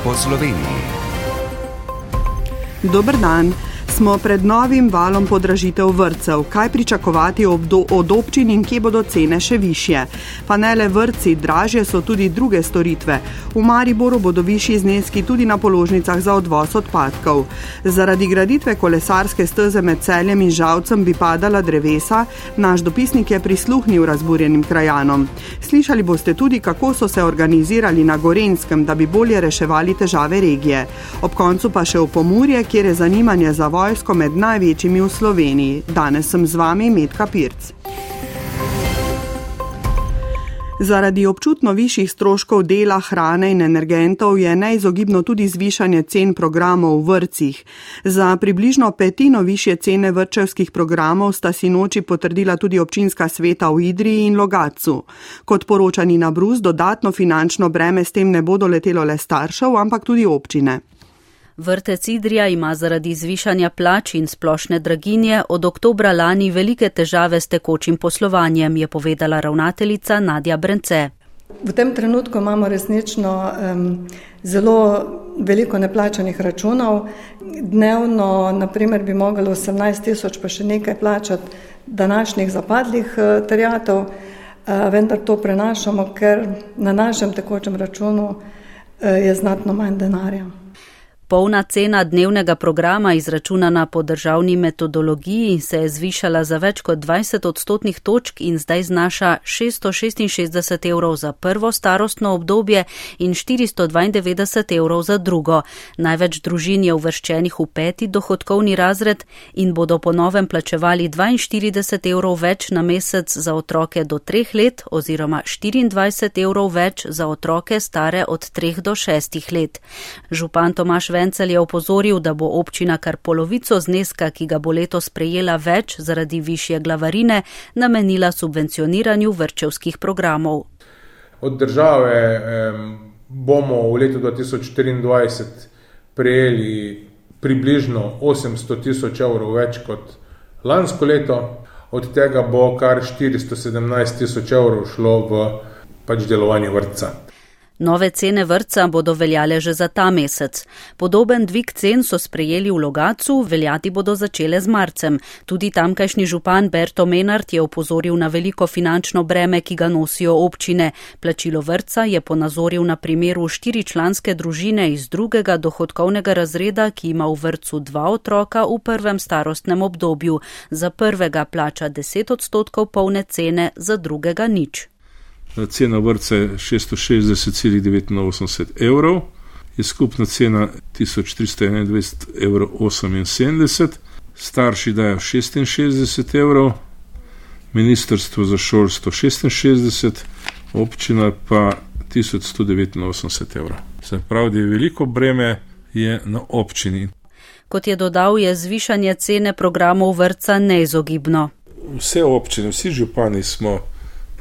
po Sloveniji. Dober dan. Smo pred novim valom podražitev vrtcev. Kaj pričakovati od občin in kje bodo cene še više? Pa ne le vrtci, dražje so tudi druge storitve. V Mariboru bodo višji zneski tudi na položnicah za odvoz odpadkov. Zaradi graditve kolesarske steze med celjem in žalcem bi padala drevesa, naš dopisnik je prisluhnil razburjenim krajanom. Slišali boste tudi, kako so se organizirali na Gorenskem, da bi bolje reševali težave regije. Ob koncu pa še v Pomurje, kjer je zanimanje za vojno vojsko med največjimi v Sloveniji. Danes sem z vami Medka Pirc. Zaradi občutno višjih stroškov dela, hrane in energentov je neizogibno tudi zvišanje cen programov v vrcih. Za približno petino više cene vrčevskih programov sta si noči potrdila tudi občinska sveta v Idriji in Logacu. Kot poročani na Brus, dodatno finančno breme s tem ne bodo letelo le staršev, ampak tudi občine. Vrtec Idrija ima zaradi zvišanja plač in splošne draginje od oktobra lani velike težave s tekočim poslovanjem, je povedala ravnateljica Nadja Brence. V tem trenutku imamo resnično um, zelo veliko neplačanih računov. Dnevno, naprimer, bi mogli 18 tisoč pa še nekaj plačati današnjih zapadlih uh, terjatov, uh, vendar to prenašamo, ker na našem tekočem računu uh, je znatno manj denarja. Polna cena dnevnega programa, izračunana po državni metodologiji, se je zvišala za več kot 20 odstotnih točk in zdaj znaša 666 evrov za prvo starostno obdobje in 492 evrov za drugo. Največ družin je uvrščenih v peti dohodkovni razred in bodo po novem plačevali 42 evrov več na mesec za otroke do 3 let oziroma 24 evrov več za otroke stare od 3 do 6 let. Župan Tomaš Vencelj je opozoril, da bo občina kar polovico zneska, ki ga bo letos prejela več zaradi višje glavarine, namenila subvencioniranju vrčevskih programov. Od države bomo v letu 2024 prejeli približno 800 tisoč evrov več kot lansko leto, od tega bo kar 417 tisoč evrov šlo v pač delovanje vrtca. Nove cene vrtca bodo veljale že za ta mesec. Podoben dvig cen so sprejeli v Logacu, veljati bodo začele z marcem. Tudi tamkajšnji župan Berto Menard je opozoril na veliko finančno breme, ki ga nosijo občine. Plačilo vrtca je ponazoril na primeru štiričlanske družine iz drugega dohodkovnega razreda, ki ima v vrtcu dva otroka v prvem starostnem obdobju. Za prvega plača 10 odstotkov polne cene, za drugega nič. Cena vrca je 660,89 evrov, je skupna cena 1321,78 evrov, starši dajo 66 evrov, ministrstvo za šolstvo 66, občina pa 1189 evrov. Se pravi, da je veliko breme je na občini. Kot je dodal, je zvišanje cene programov vrca neizogibno. Vse občine, vsi župani smo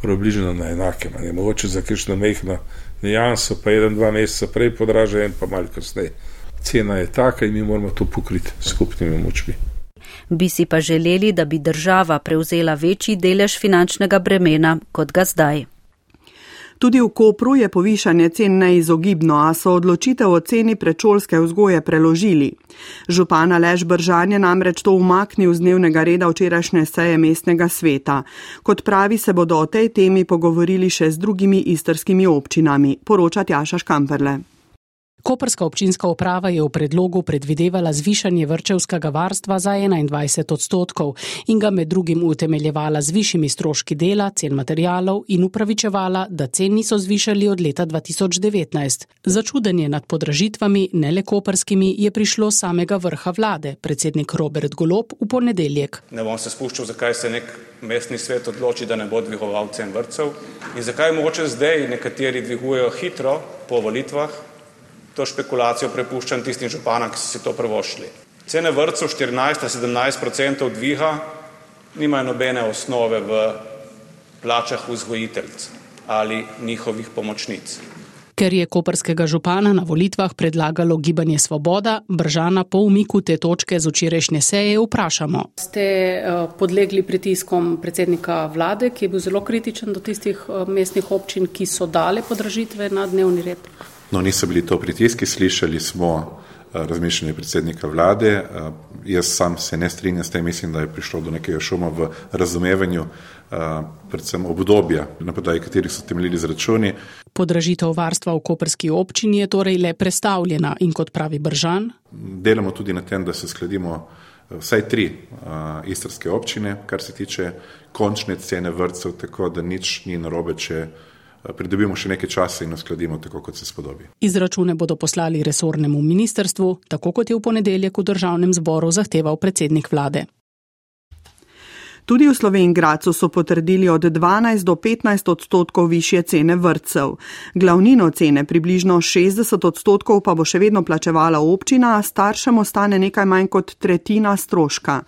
približno na enakem, ne mogoče za kakšno mehko nijanso, pa en, dva meseca prej podraža, en pa malo kasneje. Cena je taka in mi moramo to pokriti skupnimi močmi. Bi si pa želeli, da bi država prevzela večji delež finančnega bremena, kot ga zdaj. Tudi v Kopru je povišanje cen neizogibno, a so odločitev o ceni predšolske vzgoje preložili. Župana Lež Bržan je namreč to umaknil z dnevnega reda včerajšnje seje mestnega sveta. Kot pravi, se bodo o tej temi pogovorili še z drugimi istrskimi občinami, poroča Tjaša Škamperle. Koperska občinska uprava je v predlogu predvidevala zvišanje vrčevskega varstva za 21 odstotkov in ga med drugim utemeljevala z višjimi stroški dela, cen materijalov in upravičevala, da cen niso zvišali od leta 2019. Začudenje nad podražitvami, ne le koperskimi, je prišlo samega vrha vlade, predsednik Robert Golop v ponedeljek. Ne bom se spuščal, zakaj se nek mestni svet odloči, da ne bo dvigoval cen vrtcev in zakaj mogoče zdaj nekateri dvigujejo hitro po volitvah to špekulacijo prepuščam tistim županom, ki so si to prvošli. Cene vrtcev 14-17 odstotkov dviga nimajo nobene osnove v plačah vzgojiteljic ali njihovih pomočnic. Ker je koperskega župana na volitvah predlagalo gibanje Svoboda, Bržana po umiku te točke z včerajšnje seje vprašamo. Ste eh, podlegli pritiskom predsednika vlade, ki je bil zelo kritičen do tistih eh, mestnih občin, ki so dale podražitve na dnevni red? No, niso bili to pritiski, slišali smo razmišljanje predsednika vlade. Jaz sam se ne strinjam s tem, mislim, da je prišlo do nekega šuma v razumevanju, predvsem obdobja, na podlagi katerih so temeljili zračuni. Podražitev varstva v koperski občini je torej le predstavljena in kot pravi Bržan. Delamo tudi na tem, da se skladimo vsaj tri istrske občine, kar se tiče končne cene vrtcev, tako da nič ni narobe, če pridobimo še nekaj časa in uskladimo tako, kot se spodobi. Izračune bodo poslali resornemu ministrstvu, tako kot je v ponedeljek v državnem zboru zahteval predsednik vlade. Tudi v Slovengracu so potrdili od 12 do 15 odstotkov više cene vrtcev. Glavnino cene, približno 60 odstotkov, pa bo še vedno plačevala občina, staršem ostane nekaj manj kot tretjina stroška.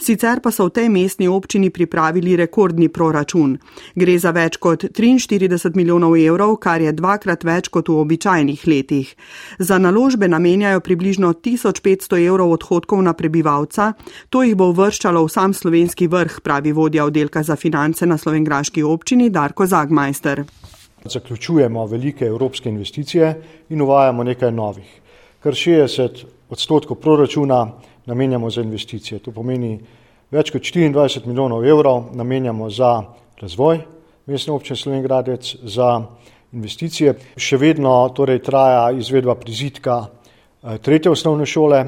Sicer pa so v tej mestni občini pripravili rekordni proračun. Gre za več kot 43 milijonov evrov, kar je dvakrat več kot v običajnih letih. Za naložbe namenjajo približno 1500 evrov odhodkov na prebivalca, to jih bo uvrščalo v sam slovenski vrh pravi vodja oddelka za finance na slovengraški občini Darko Zagmajster. Zaključujemo velike evropske investicije in uvajamo nekaj novih. Kar 60 odstotkov proračuna namenjamo za investicije. To pomeni več kot 24 milijonov evrov namenjamo za razvoj mestne občine Slovengradec, za investicije. Še vedno torej traja izvedba prizitka eh, tretje osnovne šole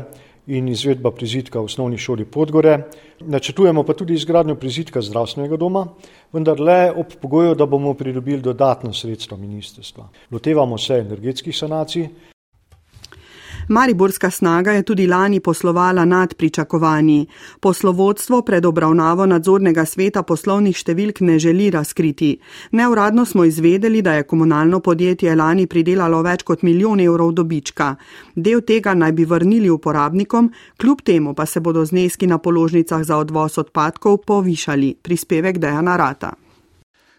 in izvedba prizidka v osnovni šoli Podgore. Načrtujemo pa tudi izgradnjo prizidka zdravstvenega doma, vendar le ob pogoju, da bomo pridobili dodatno sredstvo ministrstva. Lotevamo se energetskih sanacij, Mariborska snaga je tudi lani poslovala nad pričakovanji. Poslovodstvo pred obravnavo nadzornega sveta poslovnih številk ne želi razkriti. Neuradno smo izvedeli, da je komunalno podjetje lani pridelalo več kot milijon evrov dobička. Del tega naj bi vrnili uporabnikom, kljub temu pa se bodo zneski na položnicah za odvoz odpadkov povišali. Prispevek Dejana Rata.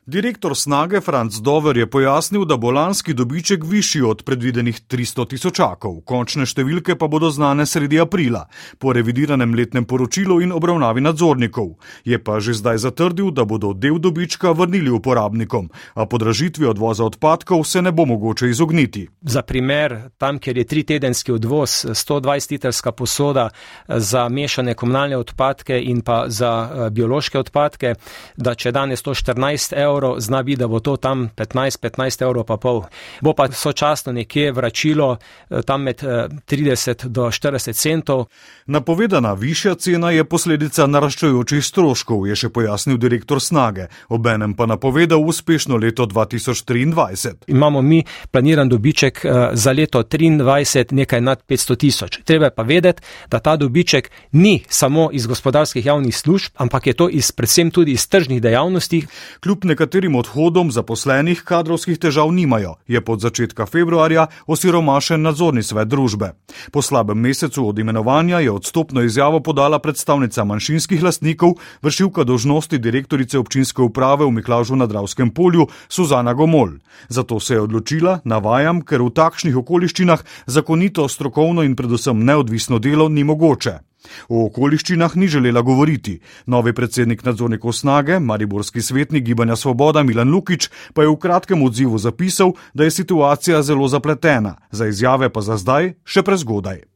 Direktor snage Franz Dover je pojasnil, da bo lanski dobiček višji od predvidenih 300 tisočakov, končne številke pa bodo znane sredi aprila, po revidiranem letnem poročilu in obravnavi nadzornikov. Je pa že zdaj zatrdil, da bodo del dobička vrnili uporabnikom, a podražitvi odvoza odpadkov se ne bo mogoče izogniti. Za primer, tam, kjer je tri tedenski odvoz, 120 litrska posoda za mešane komunalne odpadke in pa za eh, biološke odpadke, da če danes to 14 evrov, evrov, zna biti, da bo to tam 15-15 evrov pa pol. Bo pa sočasno nekje vračilo eh, tam med 30 eh, do 40 centov. Napovedana višja cena je posledica naraščajočih stroškov, je še pojasnil direktor Snage, obenem pa napovedal uspešno leto 2023. Imamo mi planiran dobiček eh, za leto 2023 nekaj nad 500 tisoč. Treba pa vedeti, da ta dobiček ni samo iz gospodarskih javnih služb, ampak je to iz, predvsem tudi iz tržnih dejavnosti. Kljub nekaterim odhodom zaposlenih kadrovskih težav nimajo, je pod začetka februarja osiromašen nadzorni svet družbe. Po slabem mesecu od imenovanja je odstopno izjavo podala predstavnica manjšinskih lastnikov, vršilka dožnosti direktorice občinske uprave v Miklažu na Dravskem polju Suzana Gomol. Zato se je odločila, navajam, ker v takšnih okoliščinah zakonito, strokovno in predvsem neodvisno delo ni mogoče. O okoliščinah ni želela govoriti. Novi predsednik nadzornikov snage, mariborski svetnik Gibanja Svoboda Milan Lukič, pa je v kratkem odzivu zapisal, da je situacija zelo zapletena, za izjave pa za zdaj še prezgodaj.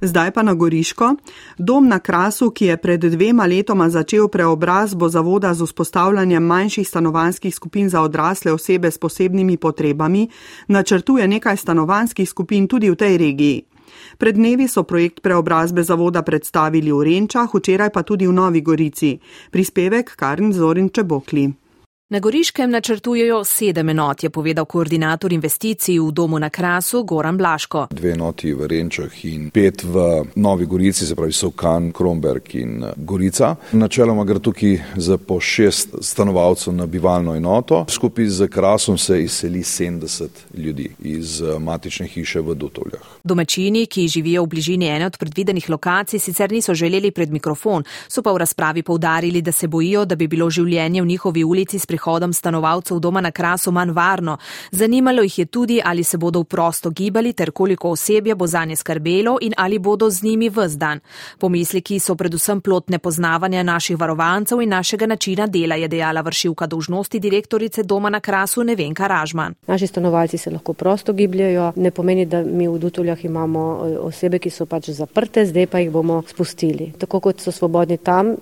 Zdaj pa na Goriško. Dom na Krasu, ki je pred dvema letoma začel preobrazbo zavoda z vzpostavljanjem manjših stanovanskih skupin za odrasle osebe s posebnimi potrebami, načrtuje nekaj stanovanskih skupin tudi v tej regiji. Pred dnevi so projekt preobrazbe zavoda predstavili v Renčah, včeraj pa tudi v Novi Gorici. Prispevek Karn Zorin Čebokli. Na Goriškem načrtujejo sedem enot, je povedal koordinator investicij v domu na Krasu Goran Blaško. Dve enoti v Renčah in pet v Novi Gorici, se pravi Sovkan, Kromberg in eh, Gorica. Načeloma gre tukaj za po šest stanovalcev na bivalno enoto. Skupaj z Krasom se izseli 70 ljudi iz eh, matične hiše v Dutovljah. Domačini, ki živijo v bližini ene od predvidenih lokacij, sicer niso želeli pred mikrofon, so pa v razpravi povdarili, da se bojijo, da bi bilo življenje v njihovi ulici spremenjeno prihodom stanovalcev doma na krasu manj varno. Zanimalo jih je tudi, ali se bodo prosto gibali ter koliko osebja bo za nje skrbelo in ali bodo z njimi vse dan. Pomisliki so predvsem plot nepoznavanja naših varovancev in našega načina dela, je dejala vršilka dolžnosti direktorice doma na krasu Nevenka Ražman. Naši stanovalci se lahko prosto gibljajo, ne pomeni, da mi v Dutuljah imamo eh, osebe, ki so pač zaprte, zdaj pa jih bomo spustili. Tako kot so svobodni tam,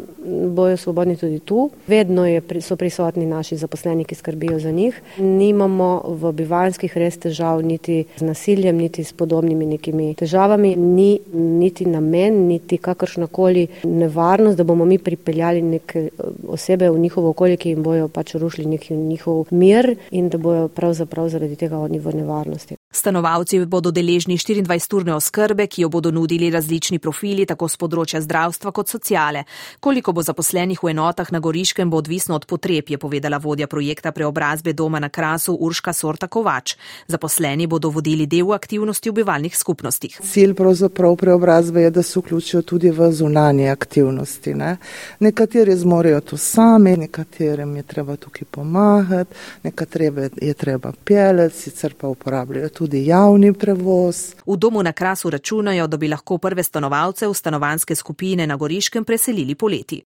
bojo svobodni tudi tu. Vedno so prisotni naši zaposleni, ki skrbijo za njih. Nimamo v bivanskih res težav niti z nasiljem, niti s podobnimi nekimi težavami. Ni niti namen, niti kakršnakoli nevarnost, da bomo mi pripeljali neke eh, osebe v njihovo okolje, ki jim bojo pač rušili njihov mir in da bojo pravzaprav zaradi tega oni v nevarnosti. Stanovalci bodo deležni 24-urne oskrbe, ki jo bodo nudili različni profili, tako z področja zdravstva kot sociale. Koliko bo zaposlenih v enotah na Goriškem, bo odvisno od potreb, je povedala vodja projekta preobrazbe doma na Krasu Urška Sorta Kovač. Zaposleni bodo vodili del aktivnosti v bivalnih skupnostih. Cilj pravzaprav preobrazbe je, da se vključijo tudi v zunanje aktivnosti. Ne? Nekateri zmorejo to sami, nekaterim je treba tukaj pomagati, nekatere je treba pelet, sicer pa uporabljajo tudi tudi javni prevoz. V domu na krasu računajo, da bi lahko prve stanovalce v stanovanske skupine na Goriškem preselili poleti.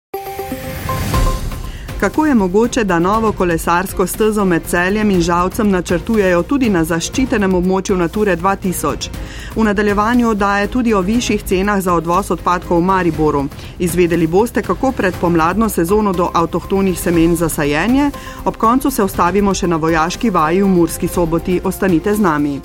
Kako je mogoče, da novo kolesarsko stezo med celjem in žalcem načrtujejo tudi na zaščitenem območju Nature 2000? V nadaljevanju daje tudi o višjih cenah za odvoz odpadkov v Mariboru. Izvedeli boste, kako pred pomladno sezono do avtohtonih semen za sajenje, ob koncu se ustavimo še na vojaški vaji v Murski soboti. Ostanite z nami.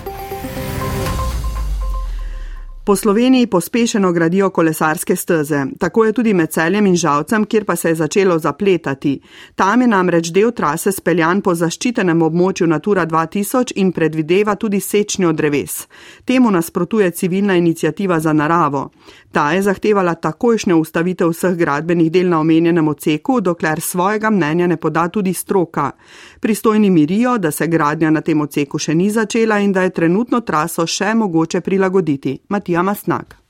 Po Sloveniji pospešeno gradijo kolesarske steze. Tako je tudi med celjem in žalcem, kjer pa se je začelo zapletati. Tam je namreč del trase speljan po zaščitenem območju Natura 2000 in predvideva tudi sečnjo dreves. Temu nasprotuje civilna inicijativa za naravo. Ta je zahtevala takojšnjo ustavitev vseh gradbenih del na omenjenem oceku, dokler svojega mnenja ne poda tudi stroka. Pristojni mirijo, da se gradnja na tem oceku še ni začela in da je trenutno traso še mogoče prilagoditi. Matija Masnak.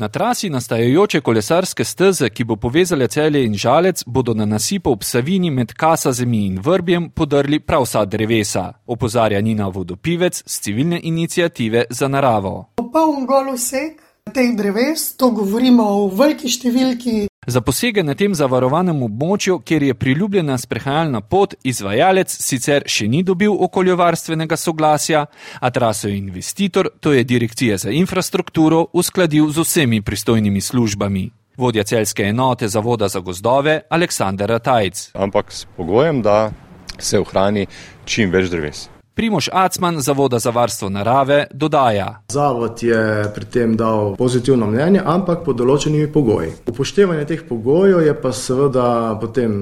Na trasi nastajajoče kolesarske steze, ki bo povezale celje in žalec, bodo na nasipu ob Savini med Kasa zemi in Vrbjem podrli prav vsa drevesa, opozarja Nina Vodopivec z civilne inicijative za naravo. Popoln gol vsek teh dreves, to govorimo o veliki številki. Za posege na tem zavarovanem območju, kjer je priljubljena sprehajalna pot, izvajalec sicer še ni dobil okoljovarstvenega soglasja, a traso je investitor, to je Direkcija za infrastrukturo, uskladil z vsemi pristojnimi službami. Vodja celske enote Zavoda za gozdove Aleksandr Tajc. Ampak s pogojem, da se ohrani čim več dreves. Primoš Acman, Zavoda za varstvo narave, dodaja: Zavod je pri tem dal pozitivno mnenje, ampak pod določenimi pogoji. Upoštevanje teh pogojev je pa seveda potem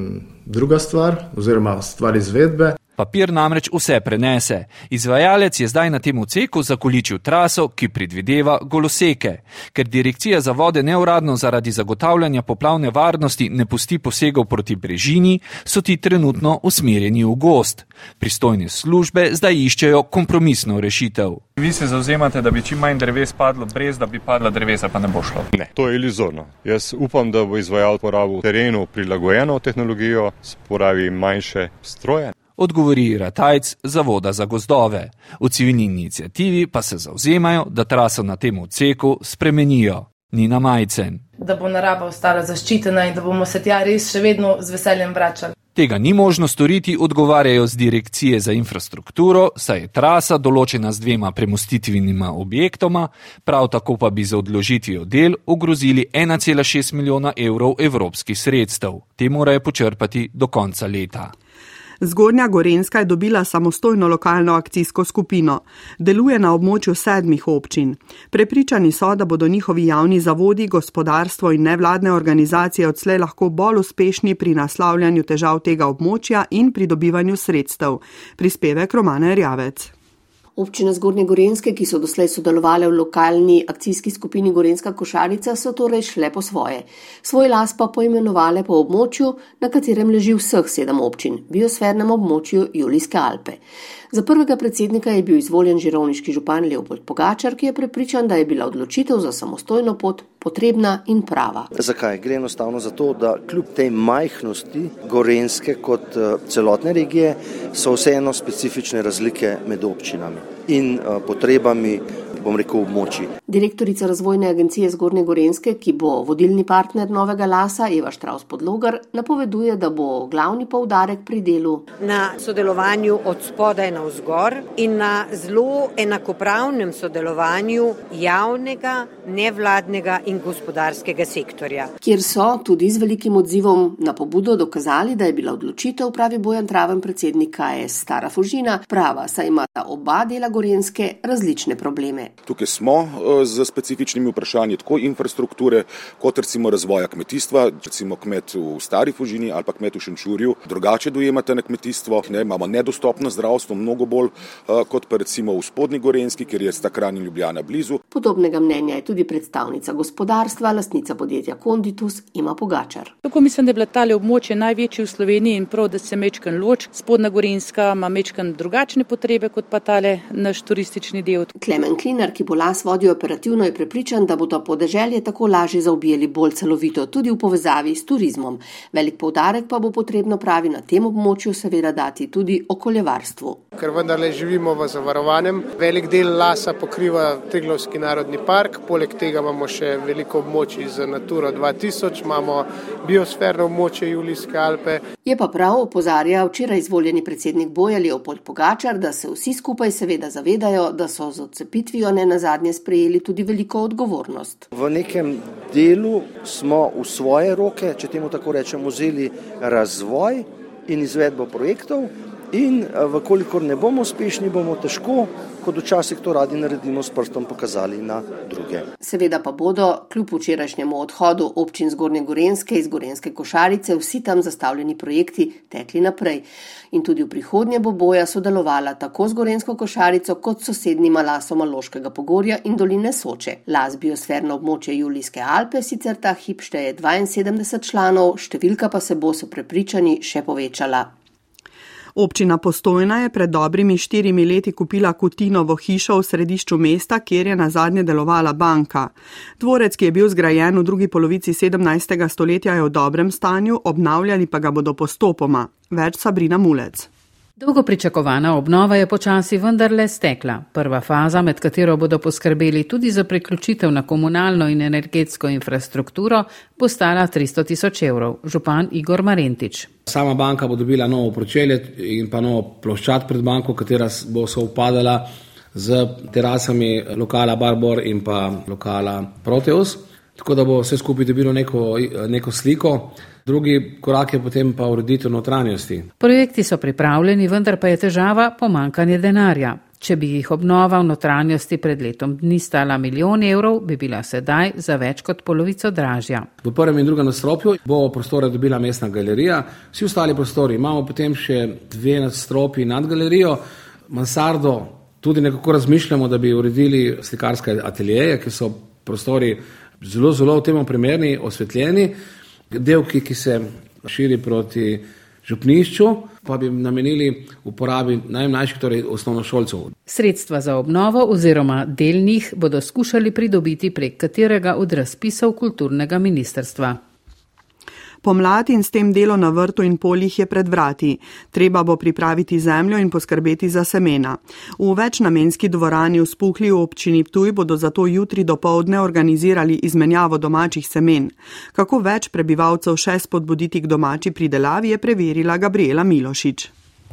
druga stvar, oziroma stvar izvedbe. Papir namreč vse prenese. Izvajalec je zdaj na tem oceku zakoličil traso, ki predvideva goloseke. Ker direkcija za vode neuradno zaradi zagotavljanja poplavne varnosti ne pusti posegov proti brežini, so ti trenutno usmerjeni v gost. Pristojne službe zdaj iščejo kompromisno rešitev. Vi se zauzemate, da bi čim manj dreves padlo, brez da bi padla drevesa, pa ne bo šlo. Ne, to je iluzorno. Jaz upam, da bo izvajalec porabil terenu prilagojeno tehnologijo, sporavi manjše stroje odgovori Ratajc Zavoda za gozdove. V civilni inicijativi pa se zauzemajo, da traso na tem odseku spremenijo. Nina Majcen. Da bo narava ostala zaščitena in da bomo se tja res še vedno z veseljem vračali. Tega ni možno storiti, odgovarjajo z direkcije za infrastrukturo, saj je trasa določena z dvema premustitvenima objektoma, prav tako pa bi za odložitvijo del ogrozili 1,6 milijona evrov evropskih sredstev. Te morajo počrpati do konca leta. Zgornja Gorenska je dobila samostojno lokalno akcijsko skupino. Deluje na območju sedmih občin. Prepričani so, da bodo njihovi javni zavodi, gospodarstvo in nevladne organizacije odslej lahko bolj uspešni pri naslavljanju težav tega območja in pridobivanju sredstev. Prispevek Romane Rjavec. Občine Zgornje Gorenske, ki so doslej sodelovali v lokalni akcijski skupini Gorenska košarica, so torej šle po svoje. Svoj las pa poimenovali po območju, na katerem leži vseh sedem občin, biosfernem območju Julijske Alpe. Za prvega predsednika je bil izvoljen žirovniški župan Leopold Pogačar, ki je prepričan, da je bila odločitev za samostojno pot potrebna in prava. Zakaj? Gre enostavno zato, da kljub tej majhnosti Gorenske kot eh, celotne regije so vseeno specifične razlike med občinami in eh, potrebami bom rekel, območji. Direktorica razvojne agencije Zgornje Gorenske, ki bo vodilni partner novega lasa, Eva Štraus Podlogar, napoveduje, da bo glavni poudarek pri delu na sodelovanju od spodaj na vzgor in na zelo enakopravnem sodelovanju javnega, nevladnega in gospodarskega sektorja. Kjer so tudi z velikim odzivom na pobudo dokazali, da je bila odločitev, pravi Bojan Traven, predsednik KS Stara Fužina, prava, saj imata oba dela Gorenske različne probleme. Tukaj smo eh, z specifičnimi vprašanji tako infrastrukture, kot recimo razvoja kmetijstva, recimo kmet v Stari Fužini ali pa kmet v Šenčurju. Drugače dojemate na kmetijstvo, ne, imamo nedostopno zdravstvo, mnogo bolj eh, kot pa recimo v Spodnji Gorenski, kjer je Stakran in Ljubljana blizu. Podobnega mnenja je tudi predstavnica gospodarstva, lastnica podjetja Konditus ima Pogačar. Tako mislim, da je bila tale območje največji v Sloveniji in prav, da se mečkan loč. Spodnja Gorenska ima mečkan drugačne potrebe kot pa tale naš turistični del. Klemen Klinar Klinar, ki bo las vodil operativno, je prepričan, da bodo podeželje tako lažje zaobjeli bolj celovito, tudi v povezavi s turizmom. Velik poudarek pa bo potrebno pravi na tem območju seveda dati tudi okoljevarstvu. Ker vendarle živimo v zavarovanem, velik del lasa pokriva Triglovski narodni park, poleg tega imamo še veliko območij z Naturo 2000, imamo biosferno območje Julijske Alpe. Je pa prav, opozarja včeraj izvoljeni predsednik Boja Leopold Pogačar, da se vsi skupaj seveda zavedajo, da so z odcepitvijo ne na zadnje sprejeli tudi veliko odgovornost. V nekem delu smo v svoje roke, če temu tako rečemo, vzeli razvoj in izvedbo projektov, in vkolikor ne bomo uspešni, bomo težko, kot včasih to radi naredimo, s prstom pokazali na druge. Seveda pa bodo, kljub včerajšnjemu odhodu občin Zgornje Gorenske iz Gorenske košarice, vsi tam zastavljeni projekti tekli naprej. In tudi v prihodnje bo boja sodelovala tako z Gorensko košarico kot sosednjima lasoma Loškega pogorja in doline Soče. Las biosferno območje Julijske Alpe sicer ta hip šteje 72 članov, številka pa se bo, so prepričani, še povečala. Občina Postojna je pred dobrimi štirimi leti kupila Kutinovo hišo v središču mesta, kjer je na zadnje delovala banka. Dvorec, ki je bil zgrajen v drugi polovici 17. stoletja, je v dobrem stanju, obnavljali pa ga bodo postopoma. Več Sabrina Mulec. Dolgo pričakovana obnova je počasi vendarle stekla. Prva faza, med katero bodo poskrbeli tudi za priključitev na komunalno in energetsko infrastrukturo, bo stala 300 tisoč evrov. Župan Igor Marentič. Sama banka bo dobila novo pročelje in pa novo ploščad pred banko, katera bo se upadala z terasami lokala Barbor in pa lokala Proteus. Tako da bo vse skupaj dobilo neko, neko sliko. Drugi korak je potem pa ureditev notranjosti. Projekti so pripravljeni, vendar pa je težava pomankanje denarja. Če bi jih obnova v notranjosti pred letom dni stala milijon evrov, bi bila sedaj za več kot polovico dražja. V prvem in drugem nadstropju bo prostore dobila mestna galerija, vsi ostali prostori imamo potem še dve nadstropji nad galerijo, mansardo. Tudi nekako razmišljamo, da bi uredili slikarske ateljeje, ki so prostori zelo, zelo v tem primerni, osvetljeni del, ki, se širi proti župnišču, pa bi namenili uporabi najmlajših, torej osnovnošolcev. Sredstva za obnovo oziroma del njih bodo skušali pridobiti prek katerega od razpisov kulturnega ministrstva. Pomlad in s tem delo na vrtu in poljih je pred vrati. Treba bo pripraviti zemljo in poskrbeti za semena. V večnamenski dvorani v Spuhli v občini Ptuj bodo zato jutri do povdne organizirali izmenjavo domačih semen. Kako več prebivalcev še spodbuditi k domači pridelavi, je preverila Gabriela Milošič.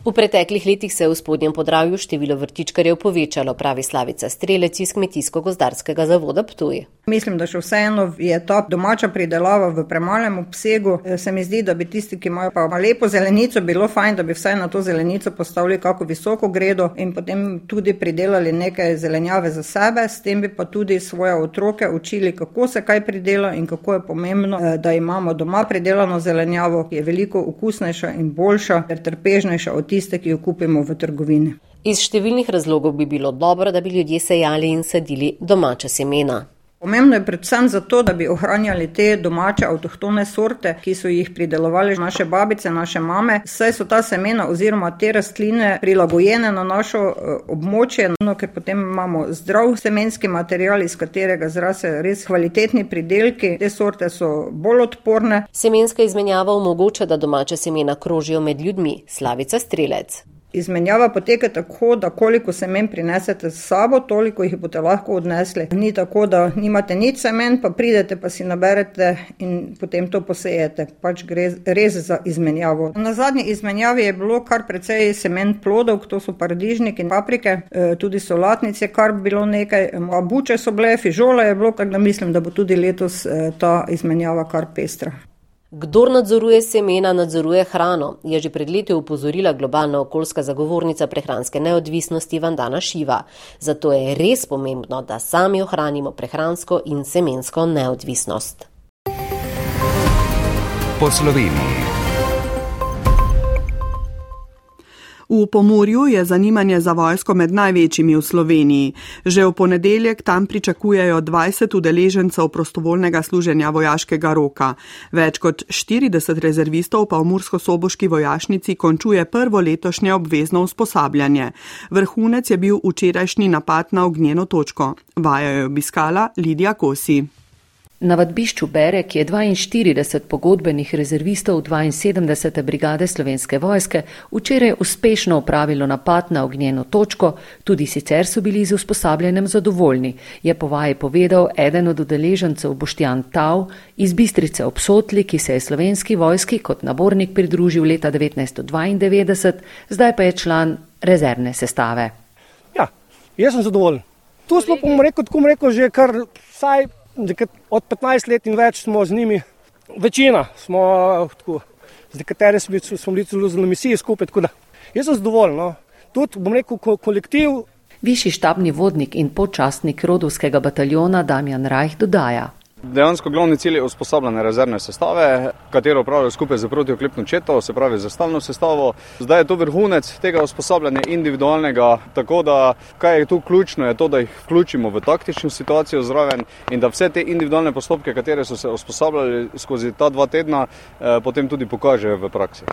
V preteklih letih se je v spodnjem podravju število vrtičkarjev povečalo, pravi Slavica Strelec iz Kmetijsko-gozdarskega zavoda Ptuj. Mislim, da še vseeno je ta domača pridelava v premalem obsegu. Se mi zdi, da bi tisti, ki imajo pa lepo zelenico, bilo fajn, da bi vsaj na to zelenico postavili kako visoko gredo in potem tudi pridelali nekaj zelenjave za sebe, s tem bi pa tudi svoje otroke učili, kako se kaj pridela in kako je pomembno, eh, da imamo doma pridelano zelenjavo, ki je veliko okusnejša in boljša ter trpežnejša od tiste, ki jo kupimo v trgovini. Iz številnih razlogov bi bilo dobro, da bi ljudje sejali in sadili domača semena. Pomembno je predvsem zato, da bi ohranjali te domače avtohtone sorte, ki so jih pridelovali naše babice, naše mame. Saj so ta semena oziroma te rastline prilagojene na našo eh, območje, no, ker potem imamo zdrav semenski material, iz katerega zrase res kvalitetni pridelki. Te sorte so bolj odporne. Semenska izmenjava omogoča, da domače semena krožijo med ljudmi. Slavica Strelec. Izmenjava poteka tako, da koliko semen prinesete s sabo, toliko jih boste lahko odnesli. Ni tako, da nimate nič semen, pa pridete, pa si naberete in potem to posejete. Pač gre res za izmenjavo. Na zadnji izmenjavi je bilo kar precej semen plodov, to so paradižniki in paprike, e, tudi solatnice, kar bi bilo nekaj. Buče so bile, fižole je bilo, tako da mislim, da bo tudi letos e, ta izmenjava kar pestra. Kdor nadzoruje semena, nadzoruje hrano, je že pred leti upozorila globalna okoljska zagovornica prehranske neodvisnosti Vandana Šiva. Zato je res pomembno, da sami ohranimo prehransko in semensko neodvisnost. Po Sloveniji. V Pomorju je zanimanje za vojsko med največjimi v Sloveniji. Že v ponedeljek tam pričakujejo 20 udeležencev prostovoljnega služenja vojaškega roka. Več kot 40 rezervistov pa v Mursko-Soboški vojašnici končuje prvo letošnje obvezno usposabljanje. Vrhunec je bil včerajšnji napad na ognjeno točko. Vajo je obiskala Lidija Kosi. Na vadbišču Berek je 42 pogodbenih rezervistov 72. brigade slovenske vojske včeraj uspešno upravilo napad na ognjeno točko, tudi sicer so bili z usposabljanjem zadovoljni, je po vaji povedal eden od udeležencev Boštjan Tau iz Bistrice obsotli, ki se je slovenski vojski kot nabornik pridružil leta 1992, zdaj pa je član rezervne sestave. Ja, jaz sem zadovoljen. Tu smo, bom rekel, tako rekel, že kar vsaj od 15 let in več smo z njimi, večina smo tako, z nekaterimi smo, bili celo zelo misiji skupaj. Jaz sem zadovoljen. No. Tudi, bom rekel, kolektiv. Višji štabni vodnik in počastnik rodovskega bataljona Damjan Rajh dodaja. Dejansko glavni cilj je usposabljanje rezervne sestave, katero upravljajo skupaj z protioklepno četo, se pravi za stalno sestavo. Zdaj je to vrhunec tega usposabljanja individualnega, tako da kaj je tu ključno, je to, da jih vključimo v taktično situacijo zraven in da vse te individualne postopke, katere so se usposabljali skozi ta dva tedna, eh, potem tudi pokažejo v praksi.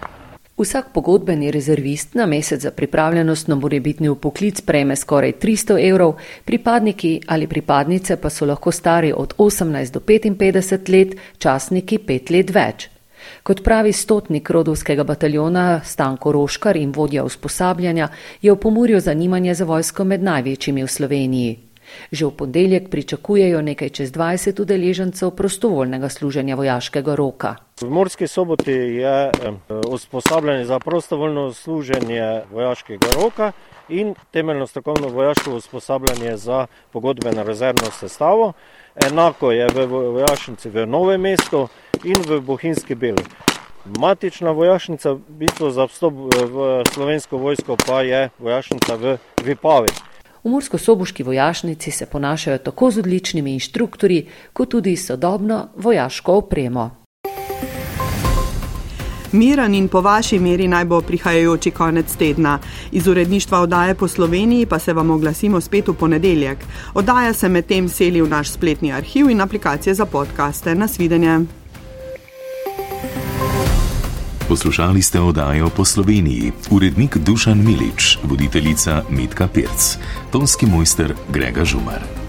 Vsak pogodbeni rezervist na mesec za pripravljenost na morebitni upoklic prejme skoraj 300 evrov, pripadniki ali pripadnice pa so lahko stari od 18 do 55 let, časniki 5 let več. Kot pravi stotnik rodovskega bataljona Stanko Roškar in vodja usposabljanja, je v pomorju zanimanje za vojsko med največjimi v Sloveniji. Že v ponedeljek pričakujejo nekaj čez 20 udeležencev prostovoljnega služenja vojaškega roka. V Morski soboti je usposabljanje za prostovoljno služenje vojaškega roka in temeljno strokovno vojaško usposabljanje za pogodbeno rezervno sestavo. Enako je v vojašnici v Novem mestu in v Bohinjski beli. Matična vojašnica, v bistvu za vstop v slovensko vojsko, pa je vojašnica v Vipavi. V Mursko-Soboški vojašnici se ponašajo tako z odličnimi inštruktori, kot tudi sodobno vojaško opremo. Miran in po vaši meri naj bo prihajajoči konec tedna. Iz uredništva oddaje po Sloveniji pa se vam oglasimo spet v ponedeljek. Oddaja se medtem seli v naš spletni arhiv in aplikacije za podkaste. Nasvidenje. Poslušali ste oddajo po Sloveniji, urednik Dušan Milič, voditeljica Metka Pirc, tonski mojster Grega Žumar.